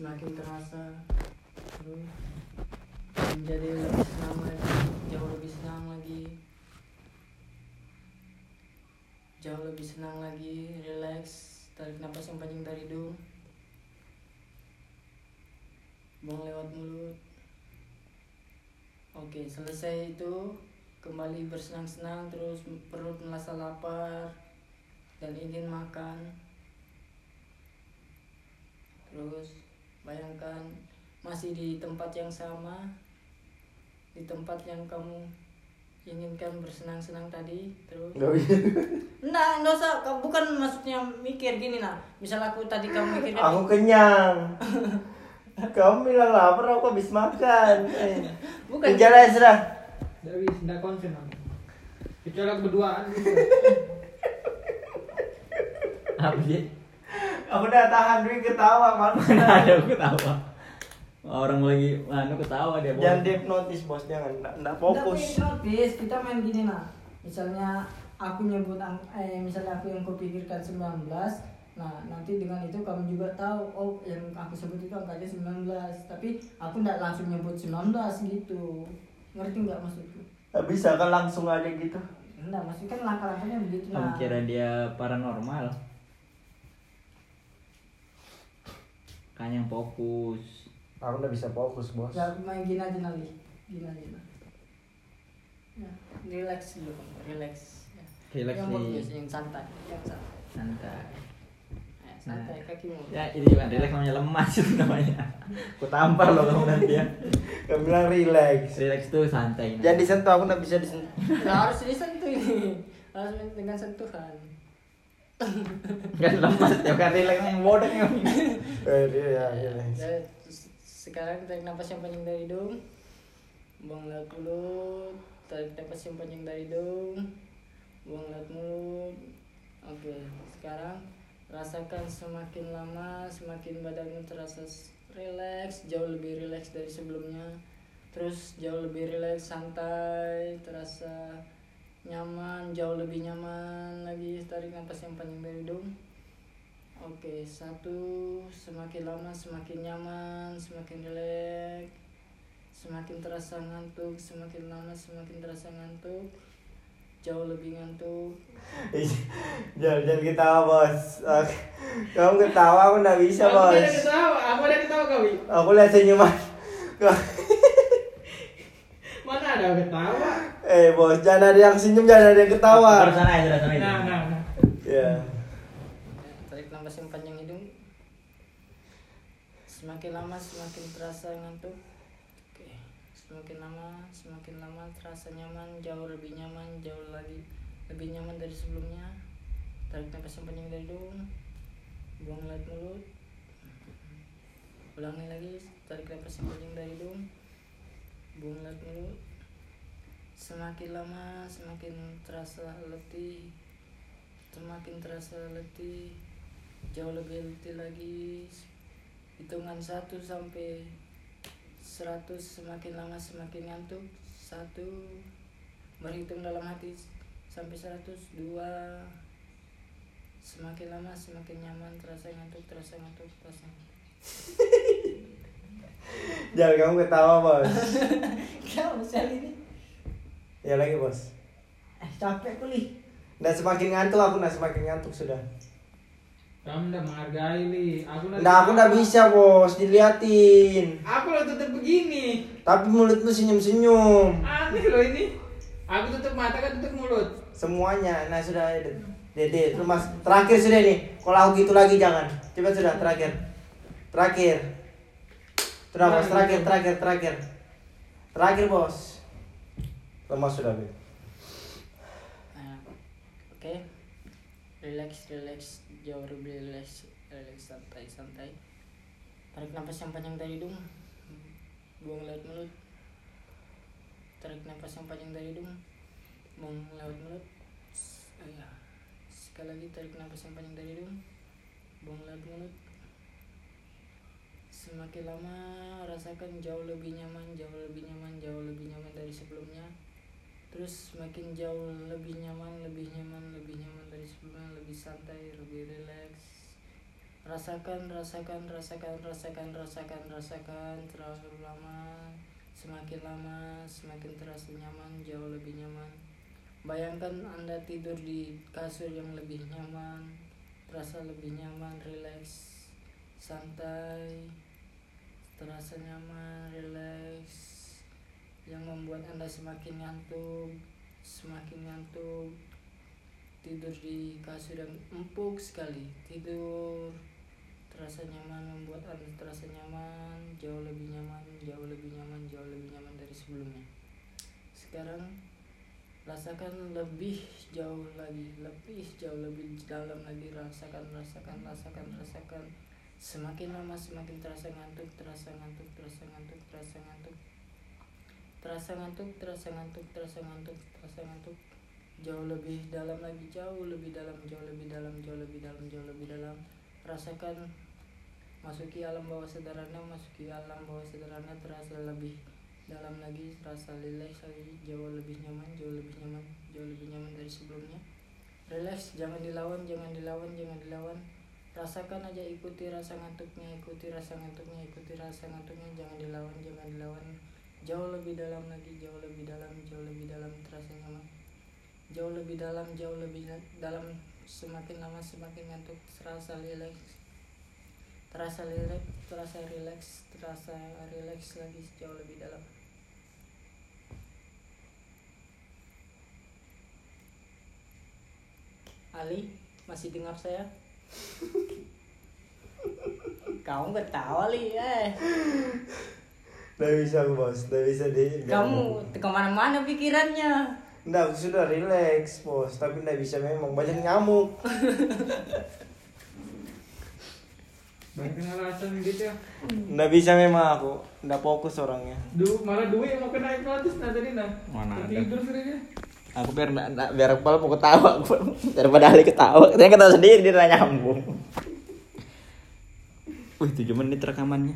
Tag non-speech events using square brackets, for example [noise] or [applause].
semakin terasa. Terus menjadi lebih senang lagi jauh lebih senang lagi. Jauh lebih senang lagi relax tarik nafas yang panjang dari hidung. Buang lewat mulut. Oke selesai itu kembali bersenang-senang terus perut merasa lapar dan ingin makan. Terus bayangkan masih di tempat yang sama di tempat yang kamu inginkan bersenang-senang tadi terus Gak bisa. Nah, nggak usah. Kamu bukan maksudnya mikir gini nah. Misal aku tadi kamu [laughs] mikir Aku kenyang. [laughs] Kamu bilang lapar, aku habis makan. Eh. bukan. Kejar aja sudah. Nggak bisa, nggak konsen aku. Kecuali aku berduaan. [laughs] Apa sih? Aku udah tahan dulu ketawa, man. Mana ada aku ketawa. Orang lagi anu ketawa dia. Jangan Bos. dihipnotis bos, jangan. Nggak, nggak Tapi fokus. notice kita main gini nah. Misalnya aku nyebut ang- eh misalnya aku yang kupikirkan 19 Nah, nanti dengan itu kamu juga tahu oh yang aku sebut itu angkanya 19 Tapi aku nggak langsung nyebut 19 gitu Ngerti nggak maksudku? Nggak bisa kan langsung aja gitu. Enggak, maksudnya kan langkah-langkahnya begitu Kamu nah kira dia paranormal? Kan yang fokus. Aku udah bisa fokus bos. Ya, main gini aja nanti Gini aja nah. Ya, relax dulu relax ya. Relax yang bagus, yang santai, yang santai. Santai. Eh, santai kakimu. Ya ini bukan relax namanya lemas itu namanya. Aku tampar loh kamu nanti ya. Kamu bilang relax. Relax tuh santai. Jangan disentuh, aku nggak bisa disentuh. Nggak harus disentuh ini, harus dengan sentuhan. Kan lemas ya kan relax yang bodoh yang. Eh, dia ya. Ya, terus sekarang tarik nafas yang panjang dari hidung, buang lewat mulut, tarik nafas yang panjang dari hidung, buang lewat mulut. Oke, sekarang rasakan semakin lama semakin badanmu terasa rileks, jauh lebih rileks dari sebelumnya. Terus jauh lebih rileks, santai, terasa nyaman, jauh lebih nyaman lagi. Tarik nafas yang panjang dari hidung. Oke, satu semakin lama semakin nyaman, semakin rileks, semakin terasa ngantuk, semakin lama semakin terasa ngantuk, jauh lebih ngantuk. Jangan jangan ketawa bos. Kamu ketawa, aku nggak bisa Aku ada bos. ketawa, aku ada ketawa kali. Aku lihat senyuman. [laughs] Ada ketawa? Eh bos, jangan ada yang senyum, jangan ada yang ketawa. Baru sana aja, sana. Nah, nah, nah. Ya. Ya, tarik nafas yang panjang hidung. Semakin lama semakin terasa ngantuk. Oke, semakin lama semakin lama terasa nyaman, jauh lebih nyaman, jauh lagi lebih nyaman dari sebelumnya. Tarik nafas yang panjang dari hidung. Buang lewat mulut. Ulangi lagi, tarik nafas yang panjang dari hidung. Buang lewat mulut. Semakin lama semakin terasa letih semakin terasa letih jauh lebih letih lagi. Hitungan 1 sampai 100 semakin lama semakin ngantuk. Satu berhitung dalam hati sampai 100 dua semakin lama semakin nyaman terasa ngantuk terasa ngantuk terasa ngantuk. [laughs] Jangan kamu ketawa bos. [laughs] kamu sekali ini Ya lagi bos. eh capek kuli Nah semakin ngantuk aku, nah semakin ngantuk sudah. Kamu udah menghargai li. Aku udah Nah aku nggak bisa bos, diliatin. Aku udah tutup begini. Tapi mulutmu senyum-senyum. Aneh loh ini. Aku tutup mata kan tutup mulut. Semuanya, nah sudah Dede, mas terakhir sudah nih. Kalau aku gitu lagi jangan. Coba sudah terakhir, terakhir. Sudah bos, terakhir, terakhir, terakhir, terakhir bos. Lemas sudah Beb. Nah, oke. Relax relax. Jauh lebih relax relax santai santai. Tarik nafas yang panjang dari hidung buang lewat mulut. Tarik nafas yang panjang dari hidung buang lewat mulut. S- oh ya. sekali lagi tarik nafas yang panjang dari hidung buang lewat mulut. Semakin lama rasakan jauh lebih nyaman jauh lebih nyaman jauh lebih nyaman dari sebelumnya terus semakin jauh lebih nyaman lebih nyaman lebih nyaman dari sebelumnya lebih santai lebih rileks rasakan rasakan rasakan rasakan rasakan rasakan terlalu lama semakin lama semakin terasa nyaman jauh lebih nyaman. Bayangkan anda tidur di kasur yang lebih nyaman terasa lebih nyaman rileks santai terasa nyaman rileks yang membuat anda semakin ngantuk semakin ngantuk tidur di kasur yang empuk sekali. Tidur terasa nyaman membuat anda terasa nyaman jauh lebih nyaman jauh lebih nyaman jauh lebih nyaman dari sebelumnya. Sekarang rasakan lebih jauh lagi lebih jauh lebih dalam lagi. Rasakan rasakan rasakan rasakan. Semakin lama semakin terasa ngantuk terasa ngantuk terasa ngantuk terasa ngantuk. terasa ngantuk terasa ngantuk terasa ngantuk terasa ngantuk jauh lebih dalam lagi jauh lebih dalam jauh lebih dalam jauh lebih dalam jauh lebih dalam. Rasakan masuki alam bawah sadarnya masuki alam bawah sadarnya terasa lebih dalam lagi terasa relax lagi jauh lebih nyaman jauh lebih nyaman jauh lebih nyaman dari sebelumnya. Relax jangan dilawan jangan dilawan jangan dilawan. Rasakan aja ikuti rasa ngantuknya ikuti rasa ngantuknya ikuti rasa ngantuknya jangan dilawan jangan dilawan jauh lebih dalam lagi jauh lebih dalam jauh lebih dalam terasa nyaman jauh lebih dalam jauh lebih da- dalam semakin lama semakin ngantuk terasa relax. Terasa relax terasa relax terasa relax lagi jauh lebih dalam. Ali masih dengar saya? [laughs] Kamu ketawa li eh [laughs] Nggak bisa aku bos, nggak bisa di. kamu ke mana-mana pikirannya Nggak, aku sudah relax bos, tapi nggak bisa memang banyak nyamuk. Banyak kena alasan gitu ya. Nggak bisa memang aku, nggak fokus orangnya. Du, malah duit yang mau kena hipnotis nah tadi nah. Mana ada. Tidur sendiri. Aku biar nggak nggak- biar kepala mau ketawa aku [laughs] daripada Ali ketawa. Katanya ketawa sendiri dia nyambung. [laughs] Wih, 7 menit rekamannya.